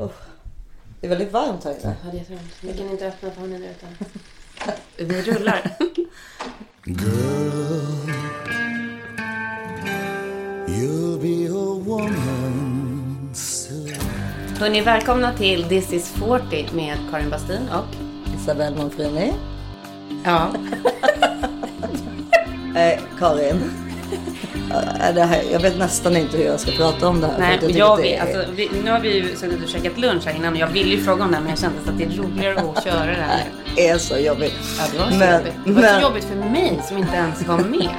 Oh, det är väldigt varmt här inne. Ja, det är jättevarmt. Vi kan inte öppna honom utan... Vi rullar. Girl, you'll be a woman soon. Hörni, välkomna till This is 40 med Karin Bastin och... Isabelle Monfrini. Ja. Eh, Karin. Det här, jag vet nästan inte hur jag ska prata om det här. Nej, jag jag det vet, är- alltså, vi, nu har vi ju suttit och käkat lunch här innan och jag ville ju fråga om det här men jag kände att det är roligare att köra det här nu. är så jobbigt. Ja, det var så Men- jobbigt. Det var men- så jobbigt för mig som inte ens var med.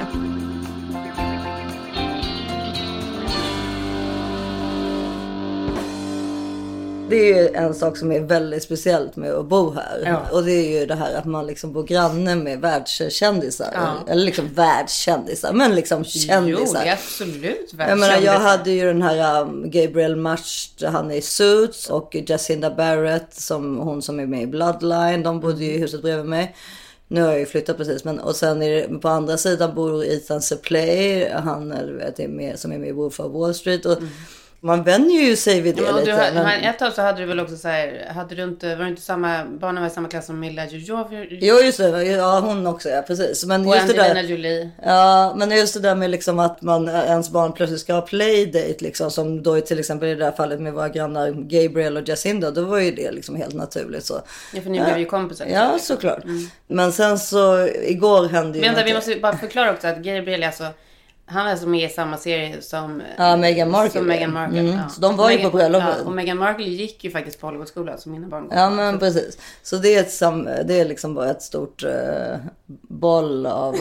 Det är ju en sak som är väldigt speciellt med att bo här. Ja. Och det är ju det här att man liksom bor granne med världskändisar. Ja. Eller liksom världskändisar, men liksom kändisar. Jo, det är absolut Jag menar, jag världskändisar. hade ju den här um, Gabriel Macht, han är i Suits och Jacinda Barrett, som hon som är med i Bloodline. De bodde ju i huset bredvid mig. Nu har jag ju flyttat precis. Men, och sen är det, på andra sidan bor Ethan Suplee, han vet, är med, som är med i Wolf of Wall Street. Och Man vänjer ju sig vid det Mm. Ja, lite. du, men-. Ett tag så hade du väl också så här, hade du inte, var du inte samma, barnen var i samma klass som Milla Jovovich Jo just det, ja hon också ja precis. Men och just det Angelina där. Jolie? Ja, men just det där med liksom att man, ens barn plötsligt ska ha playdate liksom. Som då är till exempel i det här fallet med våra grannar Gabriel och Jacinda. Då var ju det liksom helt naturligt så. Ja, för ni blev ju kompisar. Ja, såklart. Men sen så igår hände ju Vänta, vi måste bara förklara också att Gabriel är alltså, han är alltså med i samma serie som, Ja, Meghan Markle. som Meghan Markle. Mm, Ja. så de var ju Meghan- på bröllopet. Ja, och Meghan Markle gick ju faktiskt på Hollywoodskolan som mina barn går Ja men precis. Så det är, ett sam, det är liksom bara ett stort eh, boll av... Så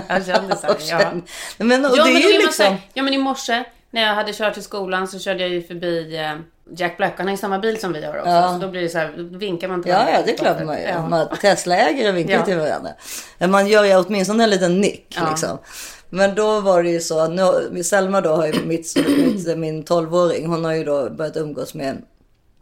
ja. Men, och Ja, det men, är ju man liksom... så ja men i morse när jag hade kört till skolan så körde jag ju förbi eh, Jack Black. Han har ju samma bil som vi har också. Ja. Så då blir det så här, då vinkar man till Ja, varandra. ja, det är klart man gör. Ja. Tesla-ägare vinkar Ja. till varandra. Man gör ju åtminstone en liten nick Ja. liksom. Men då var det ju så, nu, Selma då har ju mitt, mitt, min 12-åring, hon har ju då börjat umgås med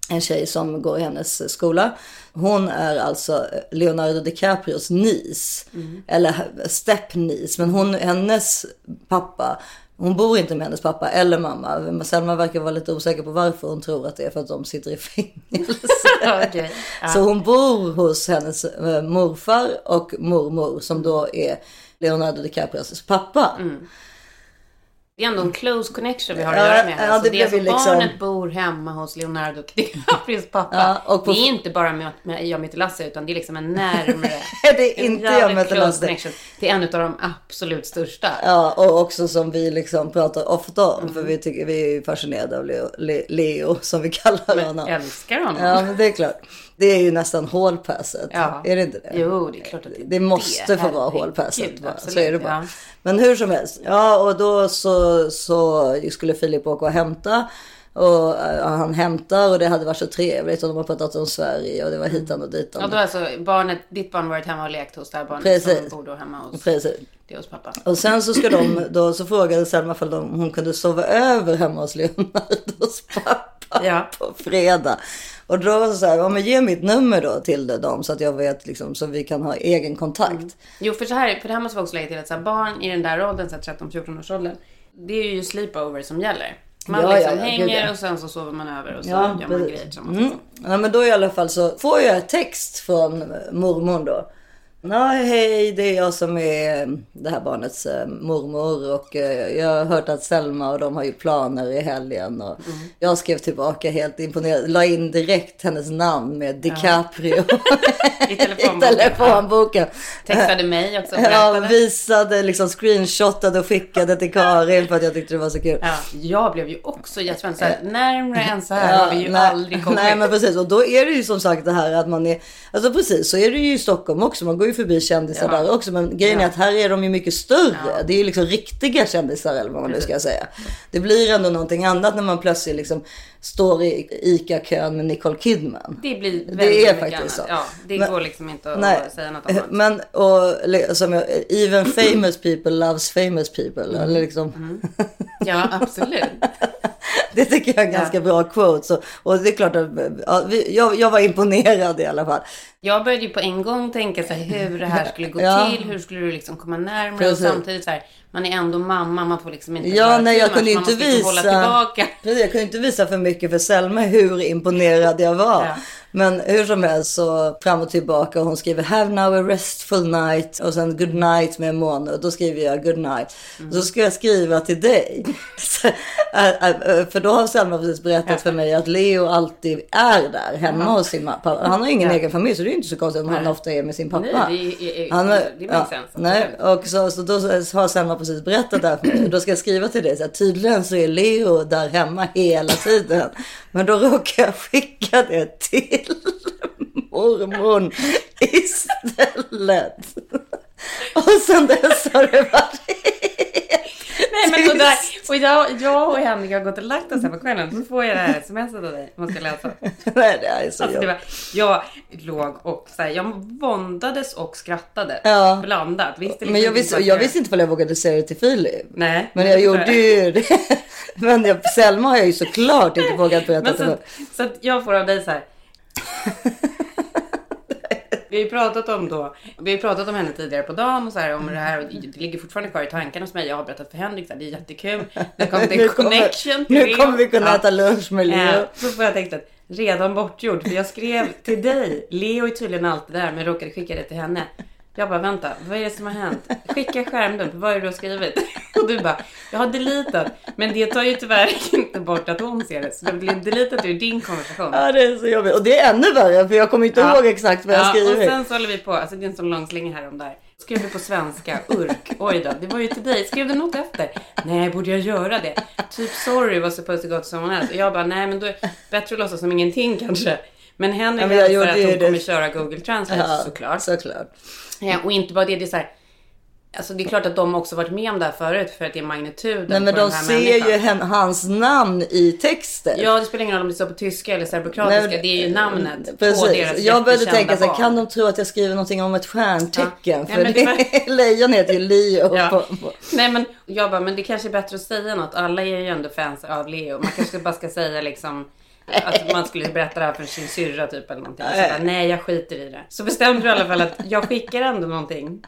en tjej som går i hennes skola. Hon är alltså Leonardo DiCaprios niece. Eller stepniece. Men hon, hennes pappa, hon bor inte med hennes pappa eller mamma. Selma verkar vara lite osäker på varför hon tror att det är för att de sitter i fängelse. Okej. Ja. Så hon bor hos hennes eh, morfar och mormor som då är Leonardo DiCaprios pappa. Det är ändå en close connection vi har att Ja, göra med ja, alltså, det det är alltså liksom- barnet bor hemma hos Leonardo DiCaprios pappa. Ja, på- Det är inte bara med, med jag möter Lasse utan det är liksom en närmare. Det är inte en jag möter close Lasse. connection. Det är en av de absolut största. Ja, och också som vi liksom pratar ofta om. För vi, tycker, vi är fascinerade av Leo, Le, Leo som vi kallar honom. Älskar honom. Ja, men det är klart. Det är ju nästan hålpasset. Ja. Är det inte det? Jo, det är klart att det är Det måste få vara hålpasset. bara. absolut, Så är det bara. ja. Men hur som helst. Ja, och då så, så skulle Filip åka och hämta. Och eh, han hämtar och det hade varit så trevligt och de har pratat om Sverige och det var hitan och ditan. Och då alltså barnet, ditt barn varit hemma och lekt hos det här barnet Precis. som bor då hemma hos, Precis. det hos pappa. Och sen så ska de, då så frågade Selma om hon kunde sova över hemma hos Leonardos pappa Ja. på fredag. Och då var det så här, ja men ge mitt nummer då till dem så att jag vet liksom, så vi kan ha egen kontakt. Jo, för så här, för det här måste vi också lägga till att så här, barn i den där åldern, så här 13-14 års åldern, det är ju sleepover som gäller. Man Ja, liksom ja, gud, hänger ja. och sen så sover man över och så Ja, gör man grejer tillsammans. Mm. Ja, men då i alla fall så får jag text från mormor då. Nej, hej, det är jag som är eh, det här barnets eh, mormor och eh, jag har hört att Selma och de har ju planer i helgen och Mm. jag skrev tillbaka helt imponerad, la in direkt hennes namn med DiCaprio I i telefonboken. telefonboken. Textade mig också. Ja, visade, liksom screenshotade och skickade till Karin för att jag tyckte det var så kul. Ja, jag blev ju också jättespänd. Här, närmare än så här har vi ju nej, aldrig kommit. Nej men precis och då är det ju som sagt det här att man är Alltså precis så är det ju i Stockholm också. Man går ju förbi kändisar Ja. där också. Men grejen är Ja. att här är de ju mycket större. Ja. Det är ju liksom riktiga kändisar eller vad man nu ska säga. Det blir ändå någonting annat när man plötsligt liksom står i ICA-kön med Nicole Kidman. Det blir väldigt Det är faktiskt annat. så. Ja, det Men- går liksom inte att Nej, säga något annat. men och som jag, even famous people loves famous people. Mm. Eller liksom, Ja, absolut. Det tycker jag är en Ja. ganska bra quote. Så, och det är klart att ja, vi, jag, jag var imponerad i alla fall. Jag började ju på en gång tänka så här, hur det här skulle gå Ja. till. Hur skulle du liksom komma närmare? Precis. Och samtidigt så här, man är ändå mamma. Man får liksom inte Ja, nej, jag kunde inte liksom visa- tillbaka. Precis, jag kunde inte visa för mycket för Selma hur imponerad jag var. Men hur som helst så fram och tillbaka. Hon skriver have now a restful night och sen good night med en måne. Och då skriver jag good night. Mm. Så ska jag skriva till dig. Så, äh, äh, för då har Selma precis berättat för mig att Leo alltid är där hemma hos sin pappa. Han har ingen Ja. egen familj så det är inte så konstigt om han ofta är med sin pappa. Nej, det, är, Han det ja, nej, och så, så då har Selma precis berättat det här för mig. Då ska jag skriva till dig. Så här, tydligen så är Leo där hemma hela tiden. Men då råkar jag skicka det till mormor istället. Och sen dess har det varit Nej men och, där, och jag, jag och Henrik har gått och lagt oss här på kvällen. Så får jag det här smset av dig. Måste jag läsa. Nej, det är så Alltså det var, jag låg och så här, jag våndades och skrattade. Ja. Blandat. Visste liksom Men jag visste, vad jag visste inte om jag vågade säga det till Filip. Nej. Men jag gjorde ju det. Men jag, Selma har jag ju såklart inte vågat berätta Men till. så, så jag får av dig så här. Vi har ju pratat om då, vi har pratat om henne tidigare på dagen och så här om det här och det ligger fortfarande kvar i tankarna hos mig. Jag har berättat för Henrik så här, det är jättekul. Det kommit en Nu kommer- connection till Nu kommer vi kunna Ja. äta lunch med Leo. Så får jag tänkt att redan bortgjord. För jag skrev till dig. Leo är tydligen alltid där men råkade skicka det till henne. Jag bara vänta, vad är det som har hänt? Skicka skärmdump, vad är det du har skrivit? Och du bara, jag har deletat. Men det tar ju tyvärr inte bort att hon ser det. Så det blir deletat ur din konversation. Ja, det är så jobbigt. Och det är ännu värre för jag kommer inte Ja. ihåg exakt vad jag Ja, och skrivit. sen så håller vi på, alltså det är en sån lång slinga här om där. Skrev du på svenska, urk, oj då, det var ju till dig. Skrev du något efter? Nej, borde jag göra det? Typ sorry was supposed to go to someone else. Och jag bara, nej men då är det bättre att låtsas som ingenting kanske. Men Henrik Ja, hälsar att hon det. kommer köra Google Translate Ja, såklart. såklart. Ja, och inte bara det, det är så här, Alltså det är klart att de också varit med om det här förut för att det är magnituden Nej men på de den här ser människan. ju hen, hans namn i texten. Ja, det spelar ingen roll om det står på tyska eller serbokroatiska. Nej, det är ju namnet på deras Jag började jättekända tänka så här, barn. kan de tro att jag skriver någonting om ett stjärntecken? Ja. För men det, det lejon heter ju Leo. Ja. På, på. Nej men jag bara, men det kanske är bättre att säga något. Alla är ju ändå fans av Leo. Man kanske bara ska säga liksom att man skulle berätta det här för sin syrra typ eller någonting. Så bara, nej jag skiter i det. Så bestämde du i alla fall att jag skickar ändå någonting.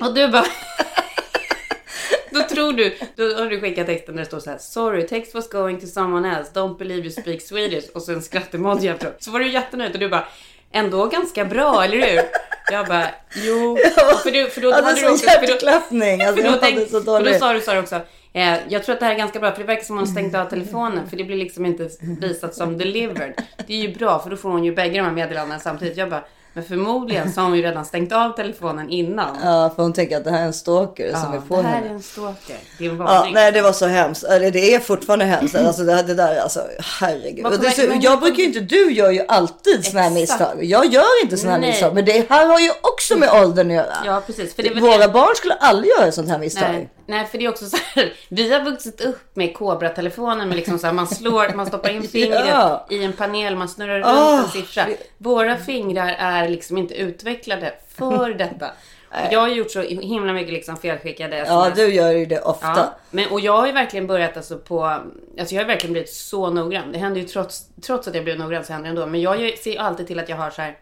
Och du bara... Då tror du, då har du skickat texten där det står så här Sorry, text was going to someone else, don't believe you speak Swedish och så en skrattemoji efteråt. Så var du jättenöjd och du bara Ändå ganska bra, eller hur? Jag bara, jo. För, du, för då Jag hade hade du också... För då. Alltså, för då, tänk, för då sa du så här också. Eh, jag tror att det här är ganska bra för det verkar som hon har stängt av telefonen för det blir liksom inte visat som delivered. Det är ju bra för då får hon ju bägge de här meddelandena samtidigt. Jag bara, men förmodligen så har hon ju redan stängt av telefonen innan. Ja, för hon tänker att det här är en stalker som är på det här henne. är en stalker. Det är en Ja, varning. nej det var så hemskt. Eller det är fortfarande hemskt. Alltså det, det där, alltså herregud. Det, så, jag brukar ju inte, du gör ju alltid såna här misstag. Jag gör inte såna här Nej. misstag. Men det här har ju också med åldern att göra. Ja, precis. Våra det. barn skulle aldrig göra sånt här misstag. Nej, nej, för det är också så här. Vi har vuxit upp med Cobra-telefonen med liksom så här, man slår, man stoppar in fingret Ja. i en panel, man snurrar runt Ah, en siffra. Våra fingrar är liksom inte utvecklade för detta. Jag har gjort så himla mycket liksom felskickade Ja, sms. du gör ju det ofta. Ja, men, och jag har ju verkligen börjat alltså på, alltså jag har verkligen blivit så noggrann. Det händer ju trots, trots att jag blir noggrann så händer det ändå. Men jag ser alltid till att jag har så här.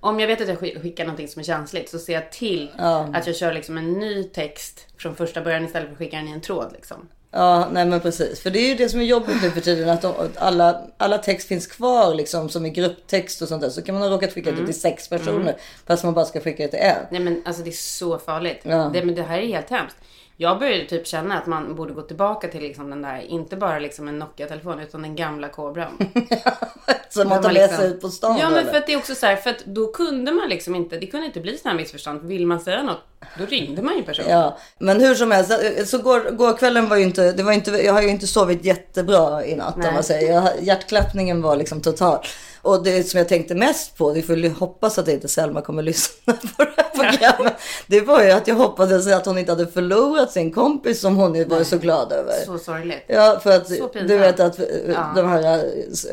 Om jag vet att jag skick- skickar någonting som är känsligt så ser jag till Ja. att jag kör liksom en ny text från första början istället för att skicka den i en tråd liksom. Ja, nej men precis. För det är ju det som är jobbigt nu för tiden. Att de, alla, alla text finns kvar liksom som i grupptext och sånt där. Så kan man ha råkat skicka det till sex personer. Fast man bara ska skicka det till en. Nej men alltså det är så farligt. Ja. Det, men det här är helt hemskt. Jag började typ känna att man borde gå tillbaka till liksom den där, inte bara liksom en Nokia-telefon utan den gamla kobran. Som man tar med liksom- sig ut på stan. Ja men eller? för att det är också så här, för att då kunde man liksom inte, det kunde inte bli sådana här missförstånd. Vill man säga något, då ringde man ju personen. Ja, men hur som helst. Så går, går kvällen var ju inte, det var inte, jag har ju inte sovit jättebra i natt om man säger. Jag, hjärtklappningen var liksom total. Och det som jag tänkte mest på, vi får hoppas att inte Selma kommer lyssna på det här programmet. Det var ju att jag hoppades att hon inte hade förlorat sin kompis som hon var så glad över. Så sorgligt. Ja, för att du vet att eh, Ja. de här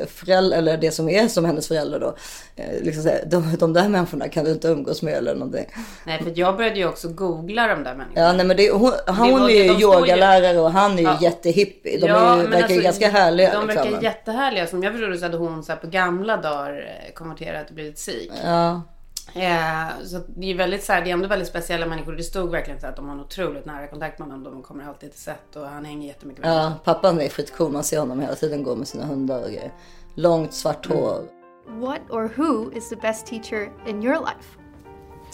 föräldrar, eller det som är som hennes föräldrar då, eh, liksom säger, de, de där människorna kan du inte umgås med eller någonting. Nej, för jag började ju också googla de där människorna. Ja, nej men det, hon, hon var- är ju yogalärare och han är ju Ja. jättehippie. De Ja, är verkar alltså, ganska härliga. De verkar liksom. jättehärliga. Som jag förstod det så hade hon så här på gamla dagar eh, konverterat och blivit sikh. Ja. Eh, så det är väldigt så här, det är ändå väldigt speciella människor. Det stod verkligen så att de har en otroligt nära kontakt med honom. De kommer alltid till set och han hänger jättemycket med ja, pappan är skitcool. Man ser honom hela tiden gå med sina hundar och grejer. Långt svart Mm. Hår. What or who is the best teacher in your life?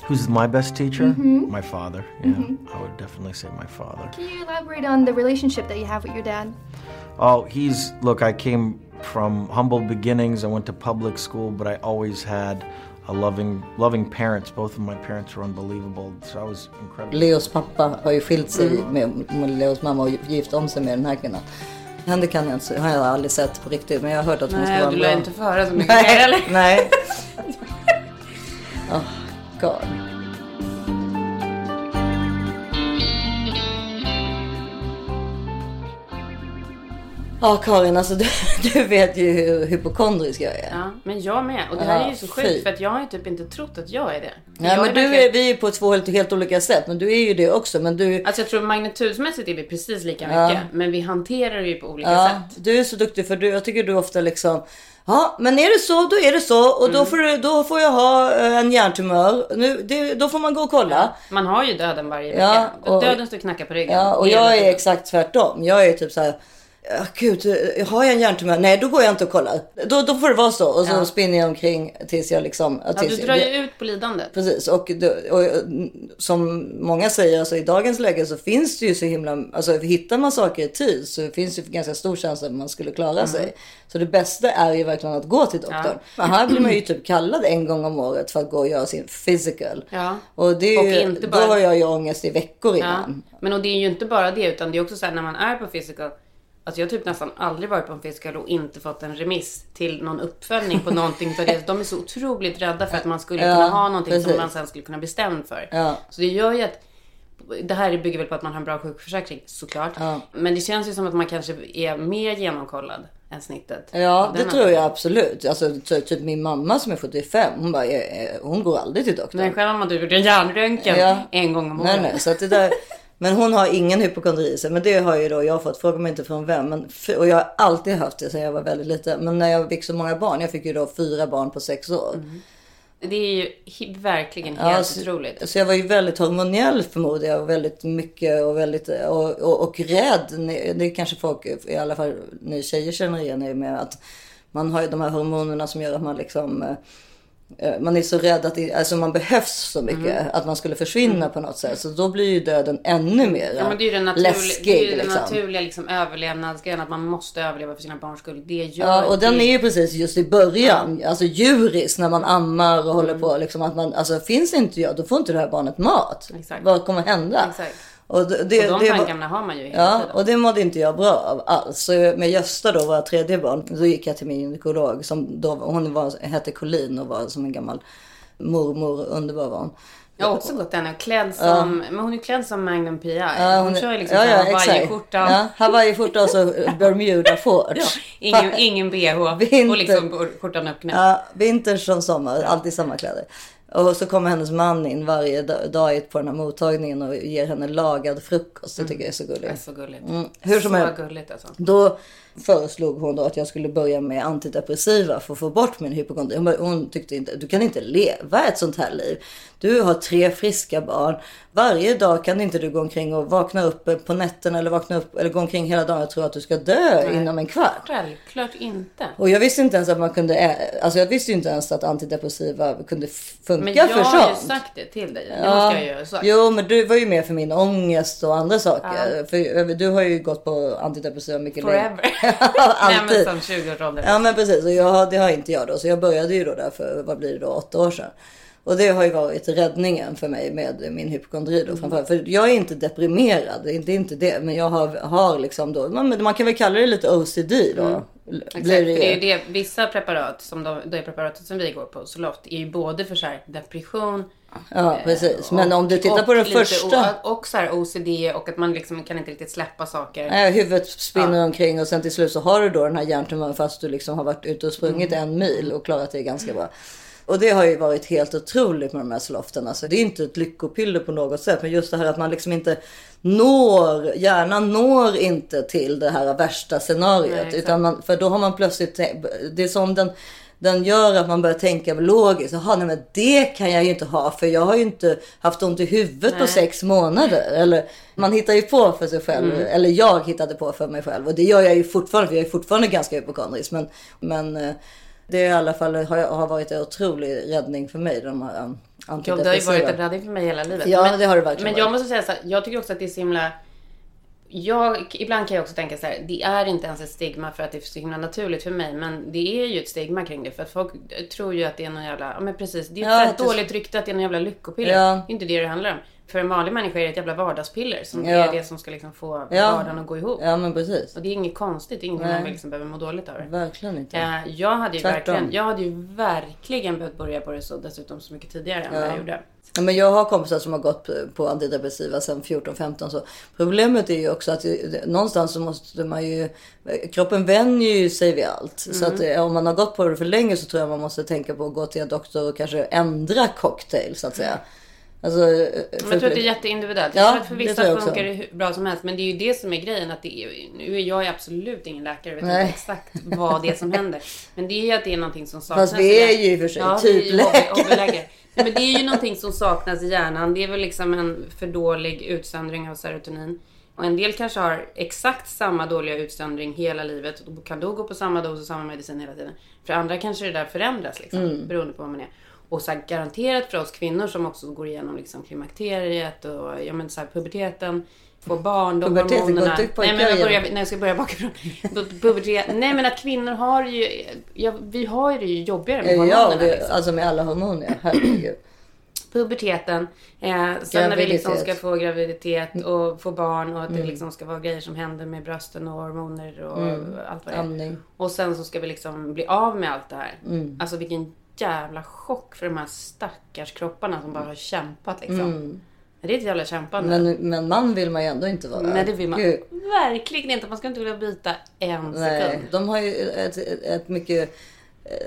Who's my best teacher? My father. Yeah, I would definitely say my father. Can you elaborate on the relationship that you have with your dad? Oh, he's look. I came from humble beginnings. I went to public school, but I always had a loving, loving parents. Both of my parents were unbelievable, so I was incredible. Leos pappa har ju skilt sig Mm. med, med Leos mamma och gift om sig med den här kvinnan. Henne kan jag inte, har jag aldrig sett på riktigt. Men jag har hört att hon ska Nej, vara du bra. lär inte få höra så mycket mer Nej, eller? nej. Oh, God. Ja Karin, alltså du, du vet ju hur hypokondrisk jag är. Ja, men jag med. Och det här Ja, är ju så fy. sjukt för att jag har ju typ inte trott att jag är det. Nej, jag men du verkligen- är, vi är på två helt, helt olika sätt. Men du är ju det också. Men du, Alltså jag tror magnitudsmässigt är vi precis lika Ja. mycket. Men vi hanterar det ju på olika ja, sätt. du är så duktig för du, jag tycker du ofta liksom Ja, men är det så, då är det så. Och Mm. då, får du, då får jag ha eh, en hjärntumör. Nu, det, då får man gå och kolla. Man har ju döden varje Ja, vecka. och- Döden står och knackar på ryggen. Ja, och jag är exakt tvärtom. Jag är typ så här. Gud, eh, har jag en hjärntumör? Nej, då går jag inte och kollar. Då, då får det vara så. Och så Ja. spinner jag omkring tills jag liksom... Ja, tills du drar ju ut på lidandet. Precis, och, det- och mm, som många säger, alltså i dagens läge så finns det ju så himla, alltså hittar man saker i tid så finns det ju ganska stor chans att man skulle klara sig. Så det bästa är ju verkligen att gå till doktorn. Mm. Ja. Men här blir man ju typ kallad en gång om året för att gå och göra sin physical. Ja. Och, det är ju, Och inte bara- då har jag ju ångest i veckor innan. Men och det är ju inte bara det utan det är också så här när man är på physical. Alltså jag har typ nästan aldrig varit på en physical och inte fått en remiss till någon uppföljning på någonting. För det. De är så otroligt rädda för att man skulle Ja, kunna ha någonting som precis. man sen skulle kunna bli stämd för. Ja. Så det gör ju att det här bygger väl på att man har en bra sjukförsäkring såklart. Ja. Men det känns ju som att man kanske är mer genomkollad än snittet. Ja, det tror jag absolut. Alltså ty- typ min mamma som är 75, hon bara, eh, eh, hon går aldrig till doktorn. Nej, själv har man typ gjort en hjärnröntgen Ja. en gång om Nej, året. nej, så att det där, men hon har ingen hypokondri i sig. Men det har ju då jag fått, fråga mig inte från vem. Men, och jag har alltid haft det sedan jag var väldigt liten. Men när jag fick så många barn, jag fick ju då fyra barn på sex år. Det är ju verkligen Ja, helt så, otroligt. så jag var ju väldigt hormoniell förmodar jag. Och väldigt mycket och väldigt och, och, och rädd. Det är kanske folk, i alla fall ni tjejer känner igen er med att man har ju de här hormonerna som gör att man liksom eh, man är så rädd att det, alltså man behövs så mycket. Mm. Att man skulle försvinna på något sätt. Så då blir ju döden ännu mer Ja, men det är ju den naturliga, läskig. det är ju den liksom. naturliga liksom, överlevnadsgrejen. Att man måste överleva för sina barns skull. Det gör Ja, och den det. är ju precis just i början, alltså djuris när man ammar och håller på. Liksom, att man, alltså, finns inte jag, då får inte det här barnet mat. Exakt. Vad kommer hända? Exakt. Och det, det, Och de det var- tankarna har man ju hela Ja, tiden. och det mådde inte jag bra av alls. Så med Gösta då, våra tredje barn, då gick jag till min gynekolog. Som då, hon var, hette Colin och var som en gammal mormor, underbar var hon. Jag har också gått henne och klädd som, men hon är klädd som Magnum P.I. Ja, hon, är- kör ju liksom ja, ja, ja, varje exakt. skjorta. Ja, hawaiiskjorta och så Bermuda shorts. Ingen, ingen bh Vinter. och liksom skjortan uppknäppt. Ja, vinter som sommar, alltid samma kläder. Och så kommer hennes man in varje da- dag på den här mottagningen och ger henne lagad frukost. Det tycker jag är så Det är gulligt. så gulligt. Mm, hur som så helst. gulligt alltså. Då föreslog hon då att jag skulle börja med antidepressiva för att få bort min hypokondri. Hon, hon tyckte inte, du kan inte leva ett sånt här liv. Du har tre friska barn. Varje dag kan inte du gå omkring och vakna upp på nätterna eller vakna upp eller gå omkring hela dagen och tro att du ska dö inom en kvart. Självklart inte. Och jag visste inte ens att man kunde, alltså jag visste inte ens att antidepressiva kunde funka Men jag för har ju sånt. sagt det till dig. Det måste jag ju ha sagt. Jo, men du var ju med för min ångest och andra saker. För du har ju gått på antidepressiva mycket Forever. länge. Nej men Alltid. som 20-årsåldern. Ja men precis och jag, det har inte jag då. Så jag började ju då där för, vad blir det då, åtta år sedan. Och det har ju varit räddningen för mig med min hypokondri då framförallt. För jag är inte deprimerad, det är inte, det. Men jag har, har liksom då, man, man kan väl kalla det lite OCD då. Exakt, för det är ju det, vissa preparat, som de, det preparatet som vi går på, Zoloft, är ju både för så här depression Ja, precis. Men om du tittar och på den första. O, och så här OCD och att man liksom kan inte riktigt släppa saker. Nej, huvudet spinner omkring och sen till slut så har du då den här hjärntumören fast du liksom har varit ute och sprungit Mm. en mil och klarat det ganska bra. Och det har ju varit helt otroligt med de här sloften. Alltså, det är inte ett lyckopiller på något sätt. Men just det här att man liksom inte når, hjärnan når inte till det här värsta scenariot. Nej, utan man, för då har man plötsligt, det är som den, den gör att man börjar tänka logiskt. Jaha, nej men det kan jag ju inte ha för jag har ju inte haft ont i huvudet på Nej. sex månader. Eller man hittar ju på för sig själv. Mm. Eller jag hittade på för mig själv. Och det gör jag ju fortfarande för jag är fortfarande ganska hypokondrisk. Men, men eh, det i alla fall har, har varit en otrolig räddning för mig. De här Ja, det har ju varit en räddning för mig hela livet. Ja, men, det har det verkligen Men jag varit. måste säga så här, jag tycker också att det är så himla... Jag, ibland kan jag också tänka så här, det är inte ens ett stigma för att det är så himla naturligt för mig. Men det är ju ett stigma kring det. För att folk tror ju att det är någon jävla, ja men precis. Det är Ja, ett dåligt rykte att det är någon jävla lyckopiller. Ja. Det är inte det det handlar om. För en vanlig människa är det ett jävla vardagspiller som Ja. är det som ska liksom få Ja. vardagen att gå ihop. Ja men precis. Och det är inget konstigt, det är inget Nej. man liksom behöver må dåligt över. Verkligen inte. Eh, Jag hade, ju Tvärtom. verkligen, jag hade ju verkligen behövt börja på det så dessutom så mycket tidigare än vad jag gjorde. Ja, men jag har kompisar som har gått på antidepressiva sedan 14-15 så problemet är ju också att någonstans så måste man ju kroppen vänjer ju sig vid allt. Så att eh, om man har gått på det för länge så tror jag man måste tänka på att gå till en doktor och kanske ändra cocktail så att säga. Alltså, Men jag tror att det är jätteindividuellt. Ja, jag tror att för vissa funkar det hur bra som helst. Men det är ju det som är grejen. Att det är, nu är jag absolut ingen läkare. Jag vet Nej. inte exakt vad det är som händer. Men det är ju att det är någonting som saknas. Fast vi är ju i och för sig ja, typ läkare. Nej, Men det är ju någonting som saknas i hjärnan. Det är väl liksom en för dålig utsöndring av serotonin. Och en del kanske har exakt samma dåliga utsöndring hela livet och kan då gå på samma dos och samma medicin hela tiden. För andra kanske det där förändras liksom, Mm. beroende på vad man är. Och så garanterat för oss kvinnor som också går igenom liksom klimakteriet och ja, men så här, puberteten, får barn, de Pubertet, hormonerna. Nej men jag, börjar, nej, jag ska börja bakifrån. Pubertet. Nej men att kvinnor har ju, ja, vi har ju det ju jobbigare med Ja, hormonerna. det, liksom alltså med alla hormoner. ja. Herregud. puberteten. Eh, sen när vi liksom ska få graviditet och få barn och att det liksom ska vara grejer som händer med brösten och hormoner och allt vad det är. Amning. Och sen så ska vi liksom bli av med allt det här. Mm. Alltså vilken jävla chock för de här stackars kropparna som bara har kämpat liksom. Det är ett jävla kämpande. Mm. Men, men man vill man ju ändå inte vara. Nej det vill man Gud. verkligen inte. Man ska inte vilja byta en Nej, sekund. de har ju ett, ett, ett mycket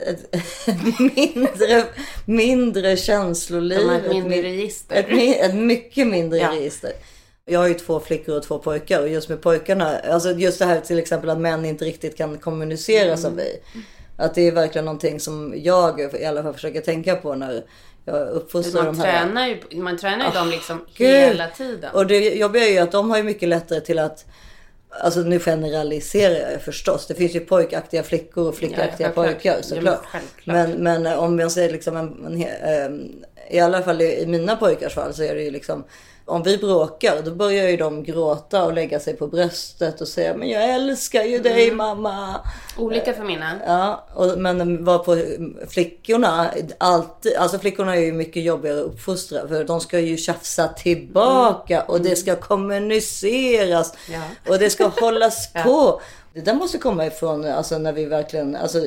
ett, ett mindre, mindre känsloliv. De har ett mindre mi- register. Ett, ett mycket mindre Ja. register. Jag har ju två flickor och två pojkar och just med pojkarna, alltså just det här till exempel att män inte riktigt kan kommunicera Mm. som vi. Att det är verkligen någonting som jag i alla fall försöker tänka på när jag uppfostrar Man de här. tränar ju, man tränar ju dem liksom Gud. hela tiden. Och det jobbiga är ju att de har ju mycket lättare till att Alltså nu generaliserar jag förstås. Det finns ju pojkaktiga flickor och flickaktiga Ja, pojkar Ja, såklart. men men, men om man säger liksom en, en, he- ehm, I alla fall i, i mina pojkars fall så är det ju liksom om vi bråkar då börjar ju de gråta och lägga sig på bröstet och säga men jag älskar ju dig Mm. mamma. Olika för mina. Ja, och, men var på flickorna, alltid, alltså flickorna är ju mycket jobbigare att uppfostra för de ska ju tjafsa tillbaka och det ska kommuniceras Ja. och det ska hållas på. Det där måste komma ifrån alltså när vi verkligen, alltså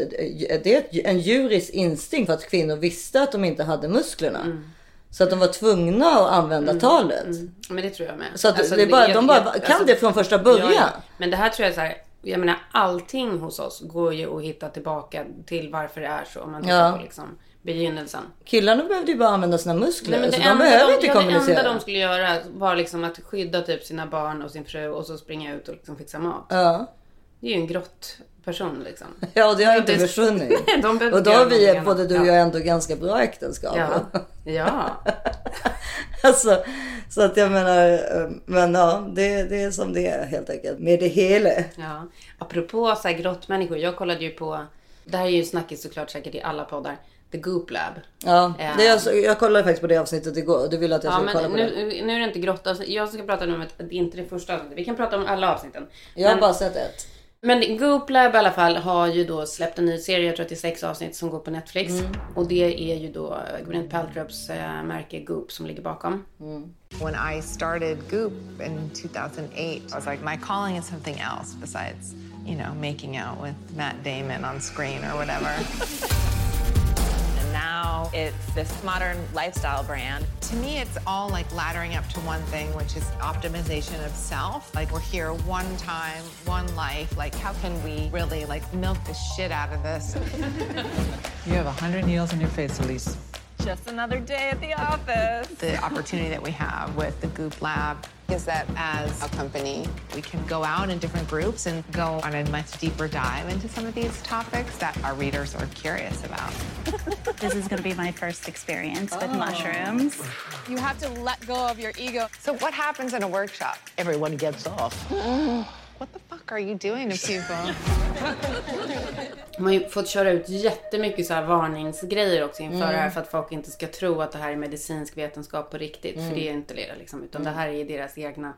det är en djurisk instinkt för att kvinnor visste att de inte hade musklerna. Så att de var tvungna att använda talet. Men det tror jag med. Så att Alltså, det bara, jag- de bara jag- kan alltså, det från första början. Ja, ja. Men det här tror jag är så här. Jag menar allting hos oss går ju att hitta tillbaka till varför det är så. Om man tittar Ja. på liksom begynnelsen. Killarna behövde ju bara använda sina muskler. Nej, så det, de behöver de, inte ja, det kommunicera. enda de skulle göra var liksom att skydda typ sina barn och sin fru och så springa ut och liksom fixa mat. Ja. Det är ju en grott person liksom. Ja, och det har inte försvunnit. De och då har vi, både du och jag, ändå ganska bra äktenskap. Ja. Ja. alltså, så att jag menar, eh, men ja, det, det är som det är helt enkelt. Med det hela. Ja. Apropå så här grottmänniskor. Jag kollade ju på, det här är ju snackis såklart säkert i alla poddar. The Goop Lab. Ja, Ja. det är, så- jag kollade faktiskt på det avsnittet igår du ville att jag Ja, skulle kolla men på det. nu, nu är det inte grotta. Jag ska prata nu om ett, det är inte det första avsnittet. Vi kan prata om alla avsnitten. Jag har Men- bara sett ett. Men Goop Lab i alla fall har ju då släppt en ny serie, jag tror att det är sex avsnitt som går på Netflix. Och det är ju då Gwyneth Paltrows eh, märke Goop som ligger bakom. When I started Goop in 2008, I was like, my calling is something else besides, you know, making out with Matt Damon on screen or whatever. And now it's this modern lifestyle brand. to me, it's all like laddering up to one thing, which is optimization of self. Like we're here one time, one life. Like how can we really like milk the shit out of this? You have a hundred needles in your face, Elise. Just another day at the office. the opportunity that we have with the Goop Lab is that as a company, we can go out in different groups and go on a much deeper dive into some of these topics that our readers are curious about. This is going to be my first experience with oh. mushrooms. You have to let go of your ego. So what happens in a workshop? Everyone gets off. What the fuck are you doing to people? De har ju fått köra ut jättemycket så här varningsgrejer också inför Mm. det här för att folk inte ska tro att det här är medicinsk vetenskap på riktigt. Mm. För det är inte det liksom. Utan det här är deras egna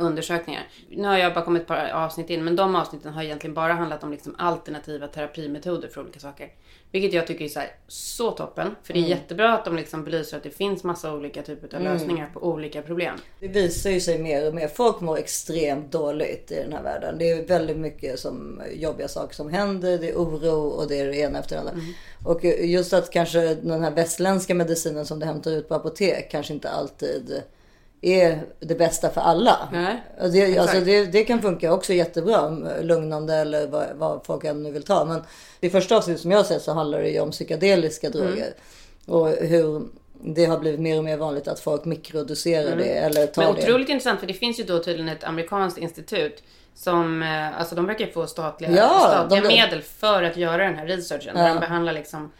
undersökningar. Nu har jag bara kommit ett par avsnitt in. Men de avsnitten har egentligen bara handlat om liksom alternativa terapimetoder för olika saker. Vilket jag tycker är så, här, så toppen. För det är Mm. jättebra att de liksom belyser att det finns massa olika typer av Mm. lösningar på olika problem. Det visar ju sig mer och mer. Folk mår extremt dåligt i den här världen. Det är väldigt mycket som jobbiga saker som händer. Det är oro och det är det ena efter det andra. Och just att kanske den här västländska medicinen som du hämtar ut på apotek kanske inte alltid är det bästa för alla. Nej, det, alltså det, det kan funka också jättebra. Lugnande eller vad, vad folk än nu vill ta. Men det första avsnittet som jag sett så handlar det ju om psykedeliska droger. Och hur det har blivit mer och mer vanligt att folk mikrodoserar det eller tar Men det. otroligt intressant för det finns ju då tydligen ett amerikanskt institut som, eh, alltså de verkar få statliga, Ja, statliga de- medel för att göra den här researchen. Ja. Där de behandlar liksom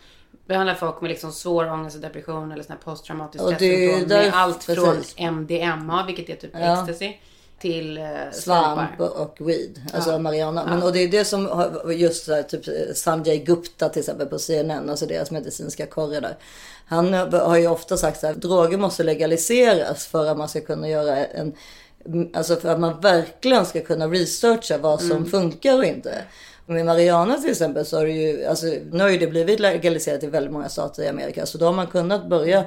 behandlar folk med liksom svår ångest och depression eller sån här posttraumatisk stressyndrom med allt från precis. MDMA, vilket är typ Ja. ecstasy, till eh, svamp svampar. och weed, alltså marijuana. Men, och det är det som har- just här, typ Sanjay Gupta till exempel på CNN, alltså deras medicinska korre där. Han har ju ofta sagt att droger måste legaliseras för att man ska kunna göra en Alltså för att man verkligen ska kunna researcha vad som funkar och inte. Med Mariana till exempel så har det ju, alltså nu har ju det blivit legaliserat i väldigt många stater i Amerika. Så då har man kunnat börja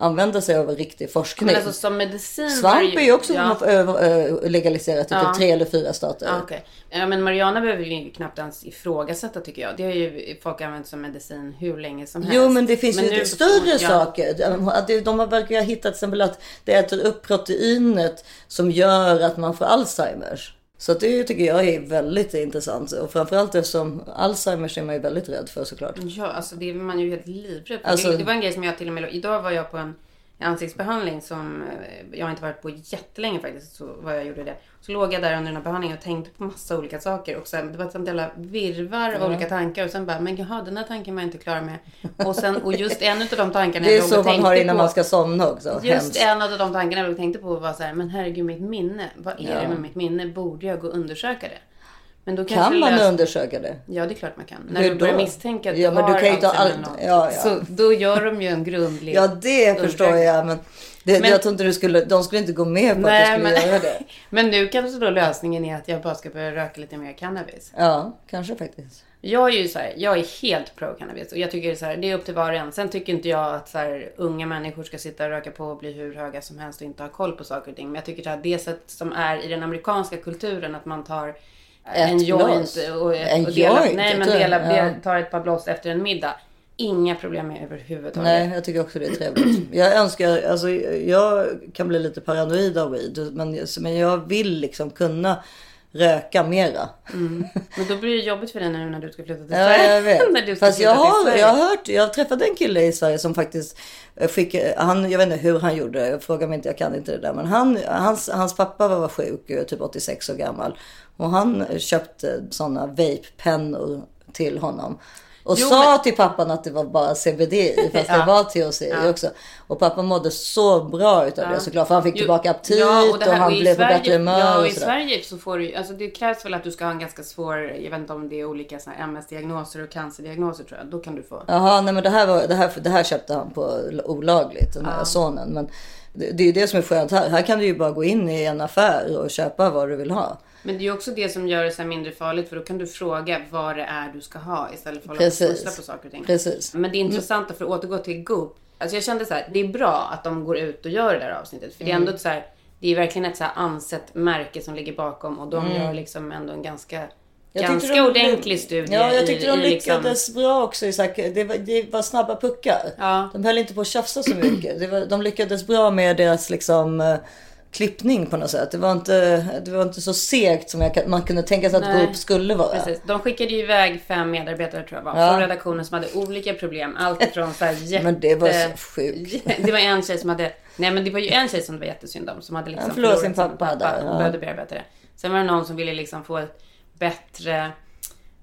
använda sig av riktig forskning. Men alltså som medicin Svamp är ju också ja. ö- legaliserat i Ja. typ tre eller fyra stater. Ja, okej. Ja, men Mariana behöver ju knappt ens ifrågasätta tycker jag. Det har ju folk använt som medicin hur länge som helst. Jo men det finns ju nu- större saker. De har verkar ha hittat till exempel att det äter upp proteinet som gör att man får Alzheimers. Så det tycker jag är väldigt intressant. Och framförallt eftersom Alzheimers är man ju väldigt rädd för såklart. Ja, alltså det är man ju helt livrädd för. Alltså- det, det var en grej som jag till och med... Idag var jag på en ansiktsbehandling som eh, jag inte varit på jättelänge faktiskt. Så vad jag gjorde det. Så låg jag där under den här behandlingen och tänkte på massa olika saker. Och sen, det var ett sånt jävla virvar av Ja. olika tankar. Och sen bara, men jaha den här tanken var jag inte klar med. Och, sen, och just en av de tankarna Det är jag låg så och man tänkte har innan på, man ska somna också. Just Hemskt. en av de tankarna jag låg och tänkte på var så här, men herregud mitt minne. Vad är Ja. det med mitt minne? Borde jag gå och undersöka det? Men då kanske Kan man lös- undersöka det? Ja, det är klart man kan. När Hur du börjar då? misstänka att du Ja, men du har kan ju inte Alzheimer all- eller något, ja, ja. Så då gör de ju en grundlig Ja det förstår jag. Men, det, Men- jag tror inte du skulle, de skulle inte gå med på att Nej, du skulle men- göra det. Men nu kanske då lösningen är att jag bara ska börja röka lite mer cannabis. Ja, kanske faktiskt. Jag är ju så här, jag är helt pro cannabis och jag tycker så här, det är upp till var och en. Sen tycker inte jag att så här, unga människor ska sitta och röka på och bli hur höga som helst och inte ha koll på saker och ting. Men jag tycker så här, det sätt som är i den amerikanska kulturen att man tar en Ett joint blås. och, En och delar, joint, nej, men delar, ja. tar ett par blås efter en middag. Inga problem med överhuvudtaget. Nej, jag tycker också det är trevligt. Jag önskar, alltså jag kan bli lite paranoid av weed. Men, men jag vill liksom kunna röka mera. Men då blir det jobbigt för dig nu när du ska flytta till Ja, Sverige. jag vet. när du ska Fast jag har, jag har hört, jag träffade en kille i Sverige som faktiskt fick, han, jag vet inte hur han gjorde, jag frågar mig inte, jag kan inte det där. Men han, hans, hans pappa var sjuk, eh, typ 86 år gammal. Och han köpte sådana vape-pennor till honom. Och Jo, sa men- till pappan att det var bara CBD i fast Ja. det var THC Ja. också. Och pappa mådde så bra utav det Ja. såklart. För han fick Jo, tillbaka aptit ja, och, det här- han i blev på Sverige- bättre humör Ja, och och i sådär. Sverige så får du alltså det krävs väl att du ska ha en ganska svår, jag vet inte om det är olika MS-diagnoser och cancerdiagnoser tror jag. Då kan du få. Jaha, nej men det här, var, det, här, det här köpte han på olagligt, den här sonen. Men det, det är ju det som är skönt här. Här kan du ju bara gå in i en affär och köpa vad du vill ha. Men det är också det som gör det så mindre farligt för då kan du fråga vad det är du ska ha istället för att Precis. på saker och ting. Precis. Men det intressanta för att återgå till Goop. Alltså jag kände så här, det är bra att de går ut och gör det där avsnittet. För det är Mm. ändå så här, det är verkligen ett så ansett märke som ligger bakom och de Mm. gör liksom ändå en ganska, Jag ganska de- ordentlig studie. Ja, jag tyckte i, de i liksom- lyckades bra också. I så här, det, var, det var snabba puckar. Ja. De höll inte på att tjafsa så mycket. Var, de lyckades bra med deras liksom, eh, klippning på något sätt. Det var inte, det var inte så segt som jag, man kunde tänka sig att Nej. Goop skulle vara. Precis. De skickade ju iväg fem medarbetare tror jag var, Ja. från redaktionen som hade olika problem. Allt ifrån så här jätte... Men det var så sjukt. det var en tjej som hade, nej men det var ju en tjej som det var jättesynd om. Som hade liksom Han förlorade sin pappa där, och ja. behövde bearbeta det. Sen var det någon som ville liksom få ett bättre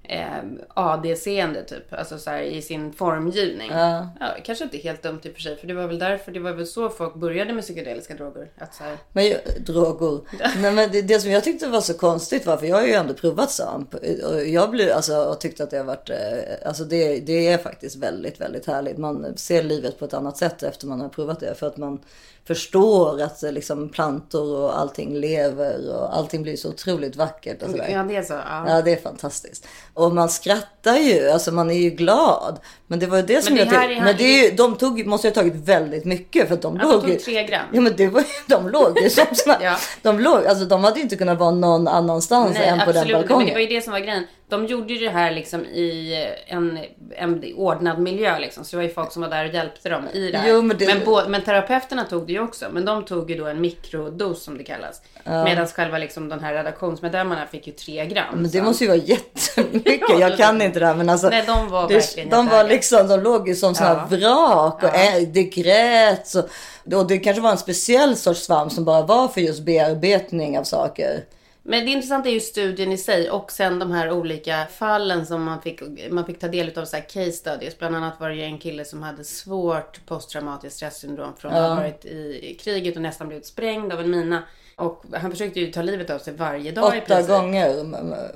eh, AD-seende typ. Alltså så här, i sin formgivning. Ja. kanske inte helt dumt i och för sig. För det var väl därför, det var väl så folk började med psykedeliska droger. Att så här, Men jag, droger. Nej, men det, det som jag tyckte var så konstigt var, för jag har ju ändå provat svamp. Och jag blev, alltså, och tyckte att det har varit, eh, alltså det, det är faktiskt väldigt, väldigt härligt. Man ser livet på ett annat sätt efter man har provat det. För att man förstår att eh, liksom, plantor och allting lever och allting blir så otroligt vackert. Och ja det är så. Ja. Ja, det är fantastiskt. Och man skrattar ju, alltså man är ju glad. Men det var ju det som det jag tyckte. Men det är ju, de tog, måste ju ha tagit väldigt mycket för att de Ja, de låg tog ju... tre gram. Ja men det var, de låg ju som såna, Ja. De låg, alltså de hade ju inte kunnat vara någon annanstans Nej, än på den absolut. Men balkongen. det var ju det som var grejen. De gjorde ju det här liksom i en, en ordnad miljö liksom. Så det var ju folk som var där och hjälpte dem i det här. Jo, men det- men, bå- men terapeuterna tog det ju också. Men de tog ju då en mikrodos som det kallas. Medan själva liksom de här redaktionsmedlemmarna fick ju tre gram. Men det Så- måste ju vara jättemycket. Jag kan inte det här men alltså. Nej, de var verkligen De var. Liksom, de låg ju som sådana här vrak och ä, det grät. Och, och det kanske var en speciell sorts svamp som bara var för just bearbetning av saker. Men det intressanta är ju studien i sig och sen de här olika fallen som man fick, man fick ta del av så här case studies. Bland annat var det ju en kille som hade svårt posttraumatiskt stresssyndrom från att ha varit i kriget och nästan blivit sprängd av en mina. Och han försökte ju ta livet av sig varje dag i Åtta princip. gånger.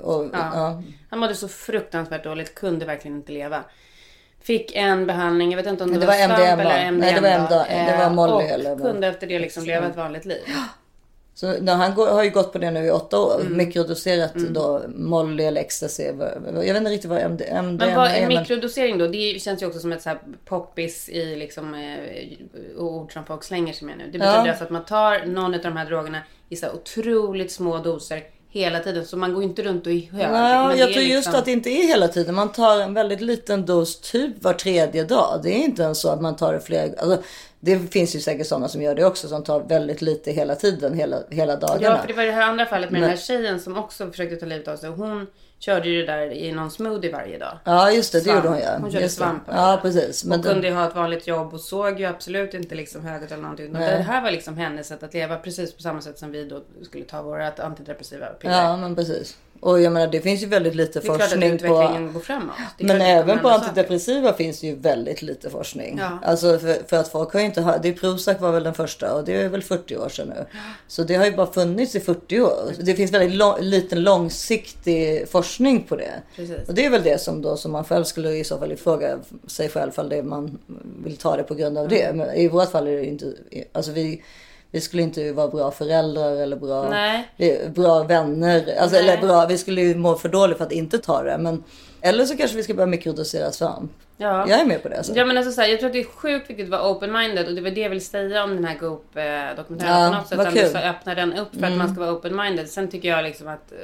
Och, Ja. ja. Han mådde så fruktansvärt dåligt, kunde verkligen inte leva. Fick en behandling, jag vet inte om det, det var, var MDMA. eller MDMA. Nej, det var MDMA. Det var Eh, Molly och eller kunde efter det liksom leva ett vanligt liv. Så när han går, har ju gått på det nu i åtta år. Mm. Mikrodoserat då Molly eller ecstasy. Jag vet inte riktigt vad MD, MDMA Men vad är. men- mikrodosering då? Det känns ju också som ett så här poppis i liksom eh, ord som folk slänger sig med nu. Det betyder Ja. alltså att man tar någon av de här drogerna i så otroligt små doser hela tiden. Så man går inte runt och är hög. Jag tror just liksom- att det inte är hela tiden. Man tar en väldigt liten dos typ var tredje dag. Det är inte ens så att man tar det flera alltså, Det finns ju säkert sådana som gör det också. Som tar väldigt lite hela tiden, hela, hela dagarna. Ja, för det var det här andra fallet med Men- den här tjejen som också försökte ta livet av sig. Hon körde ju det där i någon smoothie varje dag. Ja, just det. Det Svamp. gjorde hon ja. Hon körde det. svamp. Ja, precis. Men den- kunde ju ha ett vanligt jobb och såg ju absolut inte liksom högt eller någonting. Nej. det här var liksom hennes sätt att leva precis på samma sätt som vi då skulle ta vårat antidepressiva piller. Ja, men precis. Och jag menar, det finns ju väldigt lite det är klart att forskning utvecklingen på... går framåt. Men även på hända saker. antidepressiva finns det ju väldigt lite forskning. Ja. Alltså för, för att folk har ju inte... ha- Det Prozac var väl den första och det är väl 40 år sedan nu. Så det har ju bara funnits i 40 år. Det finns väldigt lång, liten långsiktig forskning på det. Precis. Och det är väl det som då som man själv skulle i så fall fråga sig själv det man vill ta det på grund av det. Men i vårt fall är det inte... Alltså vi... Vi skulle inte vara bra föräldrar eller bra, vi- bra vänner. Alltså, eller bra, vi skulle ju må för dåligt för att inte ta det. Men, eller så kanske vi ska börja mikrodosera svamp. Ja. Jag är med på det. Alltså. Ja men alltså så här, jag tror att det är sjukt viktigt att vara open-minded och det var det jag ville säga om den här Goop-dokumentären. Ja, på något sätt. Mm. så öppnar den upp för att man ska vara open-minded. Sen tycker jag liksom att eh,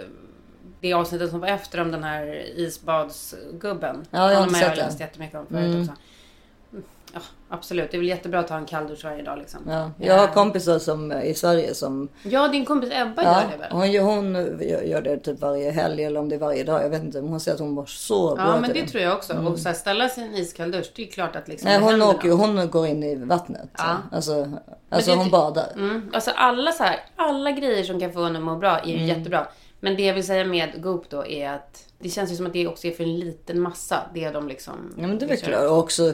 det avsnittet som var efter om den här isbadsgubben. Ja, jag har inte sett läst jättemycket om förut också. Mm, Ja, absolut. Det är väl jättebra att ta en kalldusch varje dag liksom. Ja. Jag har kompisar som, i Sverige som... Ja, din kompis Ebba Ja, gör det väl? hon, hon gör det typ varje helg eller om det är varje dag. Jag vet inte. Men hon säger att hon mår så bra Ja, men det tror jag också. Och så här, ställa sig i en iskall dusch, det är klart att liksom Nej, hon, åker, hon går in i vattnet. Ja. Alltså, alltså hon badar. Mm. Alltså alla så här, alla grejer som kan få en att må bra är ju Mm. jättebra. Men det jag vill säga med Goop då är att det känns ju som att det också är för en liten massa. Det de liksom... Ja, men det är väl klart. Och också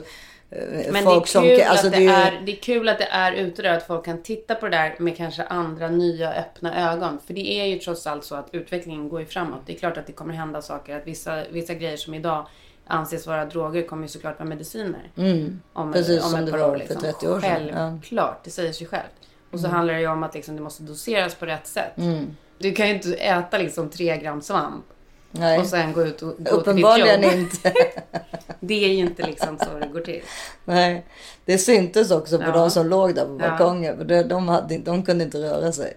Men folk det, som... är kul alltså, att det det, är det är kul att det är där, att folk kan titta på det där med kanske andra nya öppna ögon. För det är ju trots allt så att utvecklingen går ju framåt. Det är klart att det kommer hända saker. Att vissa, vissa grejer som idag anses vara droger kommer ju såklart vara mediciner. Om, Mm. Precis om som ett det var år, för liksom. 30 år sedan. Ja. Självklart, det säger sig självt. Och så handlar det ju om att liksom, det måste doseras på rätt sätt. Mm. Du kan ju inte äta liksom tre gram svamp Nej. och sen gå ut och gå till ditt Uppenbarligen jobb. inte. Det är ju inte liksom så det går till. Nej. Det syntes också på Ja. de som låg där på balkongen. För det- de, hade, de kunde inte röra sig.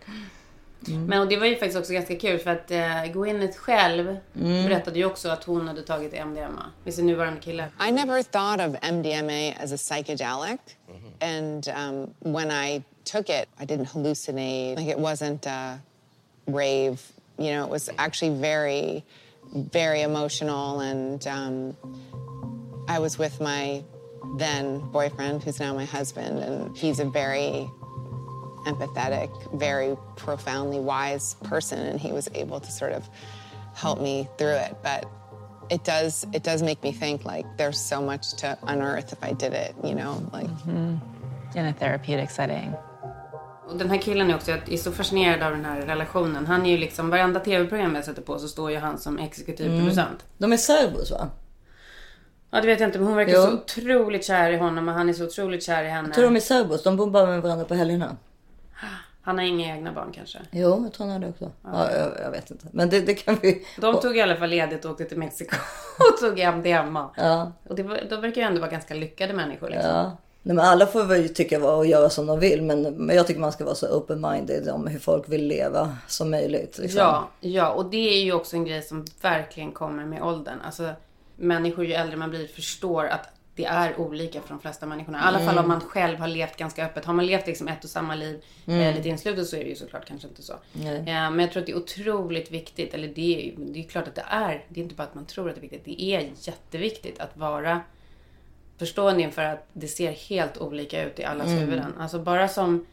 Men och det var ju faktiskt också ganska kul för att eh, Gwyneth själv Mm. berättade ju också att hon hade tagit MDMA med sin nuvarande kille. I never thought of MDMA as a psychedelic. And um, when I took it, I didn't hallucinate. Like it wasn't a rave. You know, it was actually very, very emotional. And um, I was with my then boyfriend, who's now my husband, and he's a very empathetic, very profoundly wise person, and he was able to sort of help me through it. But it does it does make me think like there's so much to unearth if I did it, you know, like In a therapeutic setting. Och den här killen är också, jag är så fascinerad av den här relationen. Han är ju liksom, varenda tv-program jag sätter på så står ju han som exekutiv Mm. producent. De är serbos va? Ja det vet jag inte men hon verkar Jo. så otroligt kär i honom och han är så otroligt kär i henne. Jag tror de är serbos. De bor bara med varandra på helgerna. Han har inga egna barn kanske. Jo, jag tror han hade också. Ja, jag, jag vet inte. Men det, det kan vi... De tog i alla fall ledigt och åkte till Mexiko och tog MDMA. Ja. Och det de verkar ju ändå vara ganska lyckade människor liksom. Ja. Nej, men alla får väl tycka och göra som de vill. Men, men jag tycker man ska vara så open-minded om hur folk vill leva som möjligt. Liksom. Ja, ja, och det är ju också en grej som verkligen kommer med åldern. Alltså, människor ju äldre man blir förstår att det är olika för de flesta människorna. I alla fall om man själv har levt ganska öppet. Har man levt liksom ett och samma liv eh, lite inslutet så är det ju såklart kanske inte så. Eh, men jag tror att det är otroligt viktigt, eller det är, det är klart att det är. Det är inte bara att man tror att det är viktigt. Det är jätteviktigt att vara förstående inför att det ser helt olika ut i allas huvuden. Alltså bara som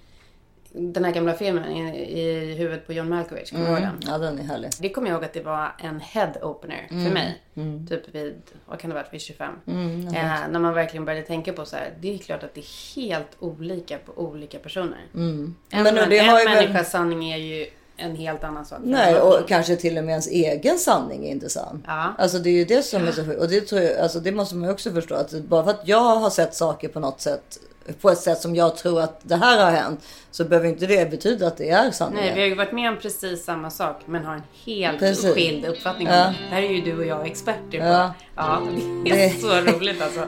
den här gamla filmen i, i huvudet på John Malkovich. Kommer du ihåg den? Ja, den är härlig. Det kommer jag ihåg att det var en head opener för Mm. mig. Typ vid, vad kan det ha varit, vid 25. eh, när man verkligen började tänka på så här. Det är klart att det är helt olika på olika personer. En, Men det en väl- människas sanning är ju en helt annan sak. Nej, och kanske till och med ens egen sanning är inte sann. Ja. Alltså det är ju det som är så. Och det, tror jag, alltså det måste man också förstå. Att bara för att jag har sett saker på något sätt, på ett sätt som jag tror att det här har hänt, så behöver inte det betyda att det är sanningen. Nej, vi har ju varit med om precis samma sak men har en helt Precis. skild uppfattning Ja. det. Här är ju du och jag experter på. Ja. Ja, det är så roligt alltså.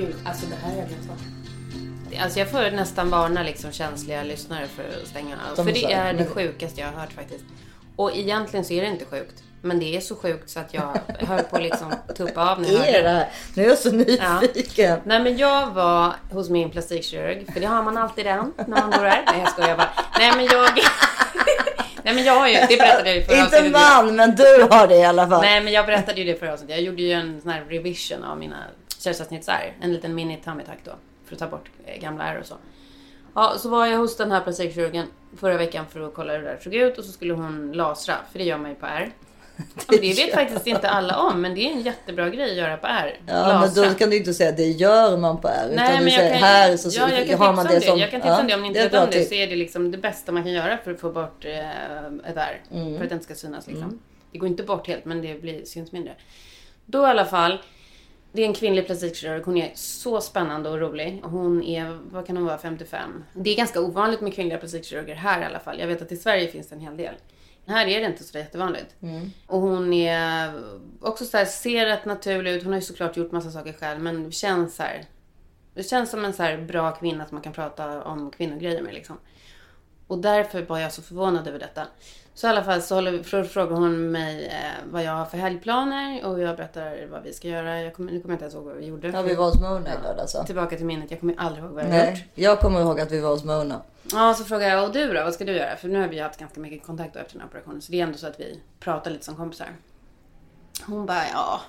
Gud, alltså det här är bort. Alltså jag får nästan varna liksom känsliga lyssnare för att stänga av. De För det är det sjukaste jag har hört faktiskt. Och egentligen så är det inte sjukt. Men det är så sjukt så att jag höll på att liksom tuppa av när jag är det här? Nu är jag så nyfiken. Nej men jag var hos min plastikkirurg, för det har man alltid den när man bor där. Nej jag skojar bara. Nej men jag... Nej men jag har ju, det berättade jag ju förra Inte avsnittet. man, men du har det i alla fall. Nej men jag berättade ju det förra avsnittet. Jag gjorde ju en sån här revision av mina kejsarsnittsärr. En liten mini tummy tuck då. För att ta bort eh, gamla ärr och så. Ja, så var jag hos den här plastikkirurgen förra veckan för att kolla hur det där såg ut och så skulle hon lasra, för det gör man ju på. Ja, men det vet faktiskt inte alla om, men det är en jättebra grej att göra på ärr. Ja, men då kan du inte säga det gör man på R. Utan Nej, du men jag säger kan, här så, ja, jag kan har man det det. som... Jag kan tipsa om det. Om ni inte vet om det så är det liksom det bästa man kan göra för att få bort eh, ett ärr. Mm. För att det inte ska synas liksom. Det går inte bort helt men det blir, syns mindre. Då i alla fall. Det är en kvinnlig plastikkirurg. Hon är så spännande och rolig. Och Hon är, vad kan hon vara, 55. Det är ganska ovanligt med kvinnliga plastikkirurger här i alla fall. Jag vet att i Sverige finns det en hel del. Här är det inte så jättevanligt. Och hon är också så här, ser rätt naturlig ut. Hon har ju såklart gjort massa saker själv men känns så här. Det känns som en så här bra kvinna som man kan prata om kvinnogrejer med liksom. Och därför var jag så förvånad över detta. Så i alla fall så håller, frå- frågar hon mig eh, vad jag har för helgplaner och jag berättar vad vi ska göra. Jag kommer, nu kommer jag inte ens ihåg vad vi gjorde. Ja, vi var hos Mona i lördags. så. Tillbaka till minnet. Jag kommer aldrig ihåg vad jag har gjort. Nej, jag kommer ihåg att vi var hos Mona. Ja, så frågar jag, och du då? Vad ska du göra? För nu har vi haft ganska mycket kontakt efter den här operationen. Så det är ändå så att vi pratar lite som kompisar. Hon bara, ja.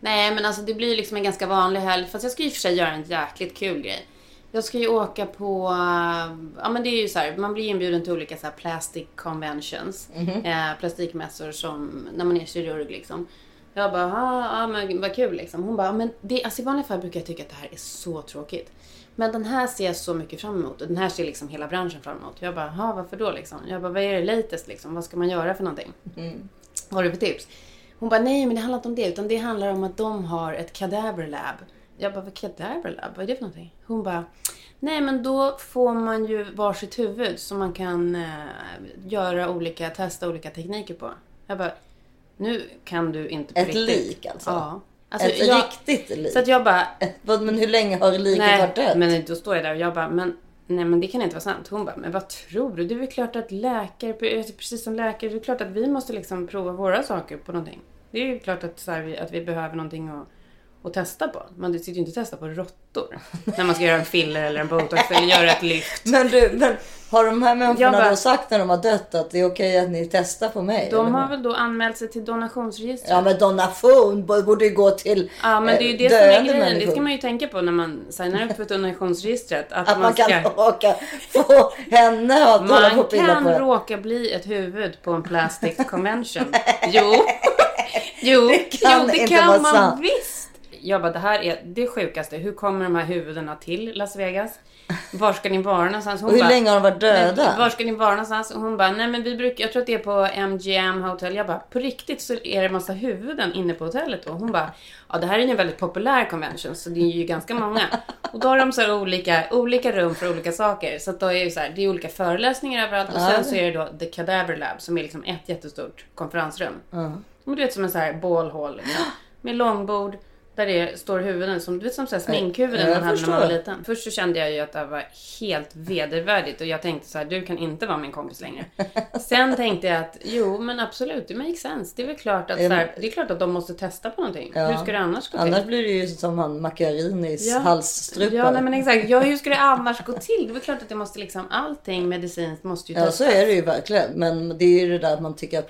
Nej, men alltså det blir liksom en ganska vanlig helg. Fast jag ska och för sig göra en jäkligt kul grej. Jag ska ju åka på, äh, ja men det är ju så här, man blir inbjuden till olika så här plastic conventions. Eh, plastikmässor som, när man är kirurg liksom. Jag bara, ja, ja men vad kul liksom. Hon bara, men det, alltså i vanliga fall brukar jag tycka att det här är så tråkigt. Men den här ser jag så mycket fram emot och den här ser liksom hela branschen fram emot. Jag bara, ja varför då liksom? Jag bara, vad är det latest liksom? Vad ska man göra för någonting? Vad har du för tips? Hon bara, nej men det handlar inte om det. Utan det handlar om att de har ett cadaver lab. Jag bara, vad cadaver lab? Vad är det för någonting? Hon bara, nej men då får man ju varsitt huvud som man kan eh, göra olika, testa olika tekniker på. Jag bara, nu kan du inte på Ett riktigt. lik alltså? Ja. Alltså, Ett jag- riktigt lik? Så att jag bara, Men hur länge har liket nej, varit dött? men då står jag där och jag bara, men nej men det kan inte vara sant. Hon bara, men vad tror du? Det är väl klart att läkare, precis som läkare, det är klart att vi måste liksom prova våra saker på någonting. Det är ju klart att, så här, att vi behöver någonting att, att testa på. Man sitter ju inte och testar på råttor. när man ska göra en filler eller en botox eller göra ett lyft. Men du, men har de här människorna bara- då sagt när de har dött att det är okej att ni testar på mig? De har väl då anmält sig till donationsregistret. Ja men donation borde ju gå till Ja men det är ju eh, det som är grejen. Det människor. ska man ju tänka på när man signar upp för donationsregistret. Att, Att man ska... kan råka få henne att hålla på Man kan på det. råka bli ett huvud på en plastic convention. jo, jo, Det kan jo, det inte kan vara man sant. visst. Jag bara, det här är det sjukaste. Hur kommer de här huvudena till Las Vegas? Var ska ni vara någonstans? Hon Och hur bara, länge har de varit döda? "Nej, Var ska ni vara någonstans? Och hon bara, nej men vi brukar, jag tror att det är på MGM Hotel. Jag bara, på riktigt så är det massa huvuden inne på hotellet. Och hon bara, ja det här är ju en väldigt populär convention så det är ju ganska många. Och då har de så olika, olika rum för olika saker. Så då är det så här, det är olika föreläsningar överallt. Och sen så är det då The Cadaver Lab som är liksom ett jättestort konferensrum. Och du vet som en så här bålhål liksom. Med långbord. Där det står huvuden som, du vet som så här sminkhuvuden man hade när man var liten. Först så kände jag ju att det var helt vedervärdigt och jag tänkte så här, du kan inte vara min kompis längre. Sen tänkte jag att, jo men absolut, det makes sense. Det är väl klart att, så här, det är klart att de måste testa på någonting. Ja. Hur ska det annars gå till? Annars blir det ju som han Macchiarinis Ja. halsstrupa. Ja, nej, men exakt. Ja, hur ska det annars gå till? Det är väl klart att det måste liksom, allting medicinskt måste ju Ja, testas. så är det ju verkligen. Men det är ju det där att man tycker att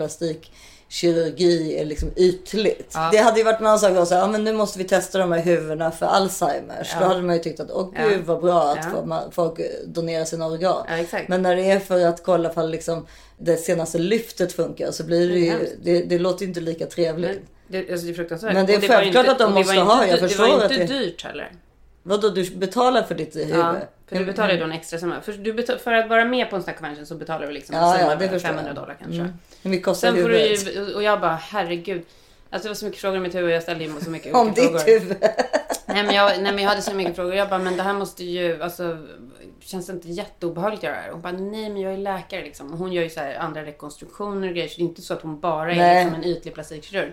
plastikkirurgi är liksom ytligt. Ja. Det hade ju varit en annan sak att säga, ja men nu måste vi testa de här huvudena för Alzheimers. Ja. Då hade man ju tyckt att, åh Ja. gud vad bra att Ja. folk donerar sina organ. Ja. Men när det är för att kolla ifall liksom det senaste lyftet funkar så blir det Det ju, det, det låter ju inte lika trevligt. Men det, alltså det är fruktansvärt. Men det är var självklart att de det var måste inte ha, jag förstår Det var att ju inte det- dyrt heller. Vadå, du betalar för ditt huvud? Ja, för du betalar ju då en extra summa. För, du betal, för att vara med på en sån här convention så betalar du liksom en Ja, summa ja, det på förstår 500 jag. dollar kanske. Mm. Hur mycket kostar Sen får du huvudet? ju, och jag bara herregud. Alltså det var så mycket frågor i mitt huvud och jag ställde ju så mycket Om ditt frågor. huvud? Nej men, jag, nej men jag hade så mycket frågor. Jag bara, men det här måste ju, alltså känns det inte jätteobehagligt att göra det här? Hon bara, nej men jag är läkare liksom. Hon gör ju så här andra rekonstruktioner och grejer. Så det är inte så att hon bara är Nej. liksom en ytlig plastikkirurg.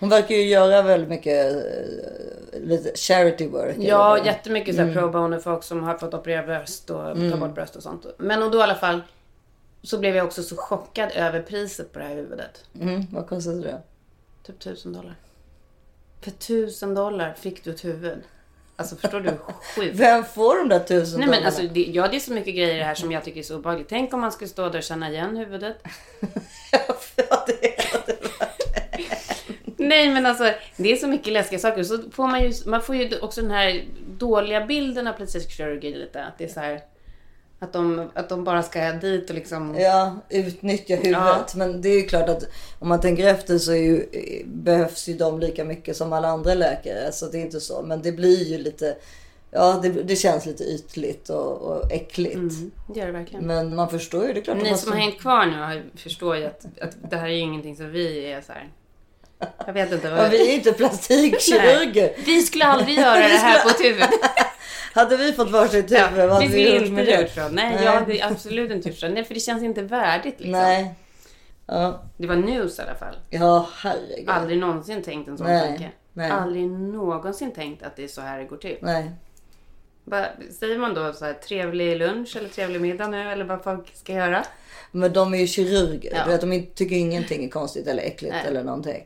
Hon verkar ju göra väldigt mycket eh, lite charity work. Ja, eller? jättemycket så här Mm. pro bono folk som har fått operera bröst och ta bort bröst och sånt. Men och då i alla fall så blev jag också så chockad över priset på det här huvudet. Mm, vad kostar det? Typ tusen dollar. För tusen dollar fick du ett huvud. Alltså förstår du hur? Vem får de där tusen Nej men alltså, det, ja det är så mycket grejer i det här som jag tycker är så obehagligt. Tänk om man skulle stå där och känna igen huvudet. Ja, det. Nej men alltså, det är så mycket läskiga saker. Så får man ju, man får ju också den här dåliga bilden av plastisk kirurgi lite. Att det är så här, att de, att de bara ska dit och liksom... Ja, utnyttja huvudet. Ja. Men det är ju klart att om man tänker efter så ju, behövs ju de lika mycket som alla andra läkare. Så det är inte så. Men det blir ju lite, ja det, det känns lite ytligt och, och äckligt. Mm, det gör det verkligen. Men man förstår ju, det är klart Ni som har hängt kvar nu förstår ju att, att det här är ju ingenting som vi är så här. Jag vet inte vad... Ja, vi är inte plastikkirurger. Nej. Vi skulle aldrig göra det här på ett huvud. Hade vi fått varsitt huvud, vad Ja, hade vi vi gjort inte gjort det? så. Nej, jag hade absolut inte gjort så. Nej, för det känns inte värdigt liksom. Nej. Ja, Det var news i alla fall. ja herregud. Aldrig någonsin tänkt en sån Nej, tanke. nej. Aldrig någonsin tänkt att det är så här det går till. Nej. Bara, säger man då så här trevlig lunch eller trevlig middag nu eller vad folk ska göra? Men de är ju kirurger. Ja. Du vet, de tycker ingenting är konstigt eller äckligt Nej. eller någonting.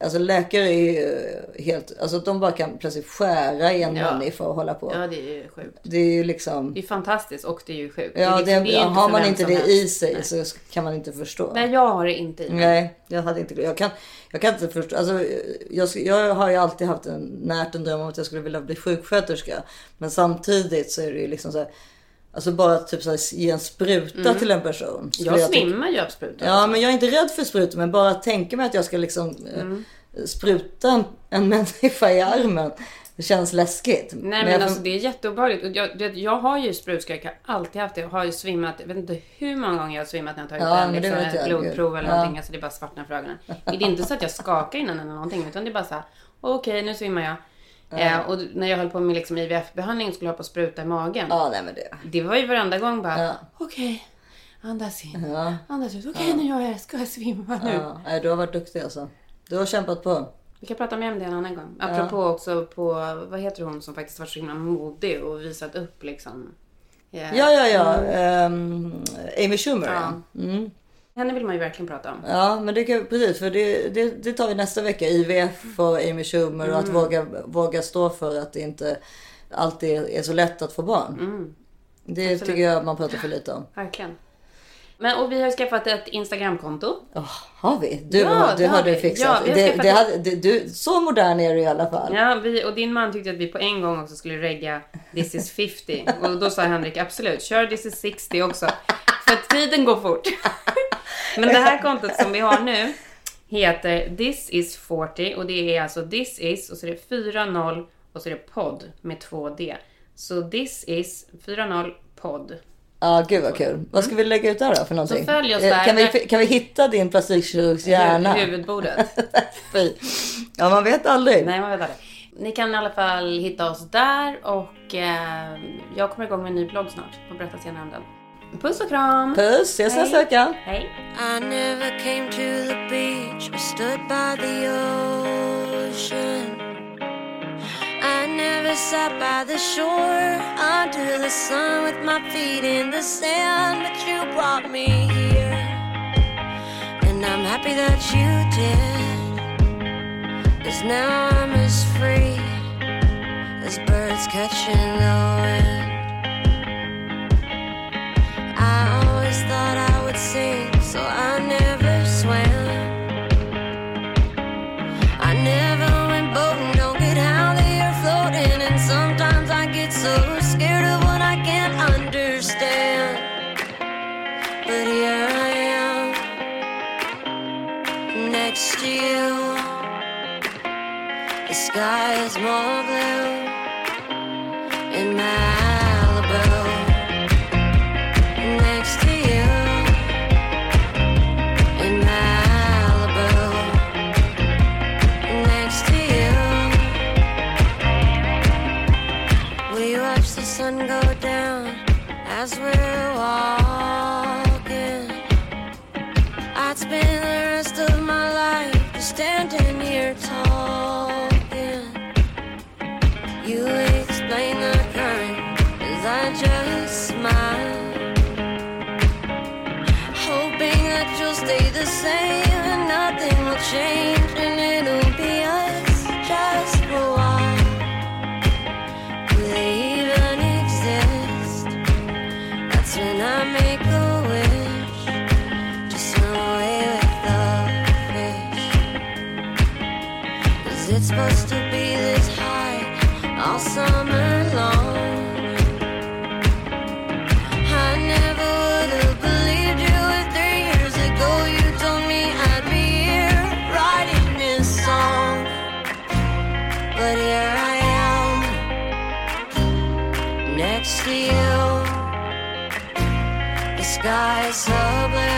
Alltså läkare är ju helt, alltså att de bara kan plötsligt skära i en Ja. människa och hålla på. Ja, det är ju sjukt. Det är ju liksom, Det är fantastiskt och det är ju sjukt. ja, det det, är liksom, det är har man inte det helst. i sig Nej. så kan man inte förstå. Nej, jag har det inte i mig. Nej, jag hade inte jag kan, jag kan inte förstå. Alltså, jag, jag har ju alltid haft en närt en dröm om att jag skulle vilja bli sjuksköterska. Men samtidigt så är det ju liksom så här, alltså bara typ så här, ge en spruta till en person. Mm. Jag tycka- svimmar ju av sprutor. Ja, men jag är inte rädd för sprutor. Men bara tänka mig att jag ska liksom eh, spruta en, en människa i armen. Det känns läskigt. Nej men jag- alltså det är jätteobehagligt. Jag, jag har ju sprutskräck, jag har alltid haft det. Jag har ju svimmat, jag vet inte hur många gånger jag har svimmat när jag har tagit Ja, en men liksom, jag, ett blodprov eller Ja. någonting. Alltså det bara svartnar för ögonen. Det är inte så att jag skakar innan eller någonting utan det är bara så här, okej nu svimmar jag. Eh, och när jag höll på med liksom IVF-behandling skulle jag ha på spruta i magen. Ja, nej men det. Det var ju varenda gång bara, Ja. okej, andas in, Ja. andas ut. Okej nu gör jag det, ska jag svimma nu? Ja, du har varit duktig alltså. Du har kämpat på. Vi kan prata mer om det en annan gång. Apropå också på, vad heter hon som faktiskt var så himla modig och visat upp liksom. eh, Ja, ja, ja. Ehm, Amy Schumer. Ja. Ja. Mm. Henne vill man ju verkligen prata om. Ja, men det kan, precis. För det, det, det tar vi nästa vecka. IVF och Amy Schumer och att våga, våga stå för att det inte alltid är så lätt att få barn. Det tycker jag man pratar för lite om. Verkligen. Men, och vi har skaffat ett Instagramkonto. Oh, har vi? Du, Ja, du det har du fixat. Ja, har det, det hade, det, du, så modern är du i alla fall. Ja, vi, och din man tyckte att vi på en gång också skulle regga This is 50. Och då sa Henrik absolut, kör This is 60 också. För att tiden går fort. Men det här kontot som vi har nu heter This is 40 och det är alltså This is och så är det 40 och så är det podd med 2D. Så This is 40 podd. Ja, gud vad kul. Vad ska vi lägga ut där då för någonting? Så följ oss Eh, där. Kan vi, kan vi hitta din plastikkirurgs hjärna? Huvudbordet. Fy. Ja, man vet aldrig. Nej, man vet aldrig. Ni kan i alla fall hitta oss där och eh, jag kommer igång med en ny blogg snart. Får berätta senare om den. Puss och kram! Puss, ses nästa vecka. Hej! I never came to the beach or stood by the ocean. I never sat by the shore under the sun with my feet in the sand, but you brought me here. And I'm happy that you did. Cause now I'm as free as birds catching the wind. I always thought I would sing, so I never sky so blue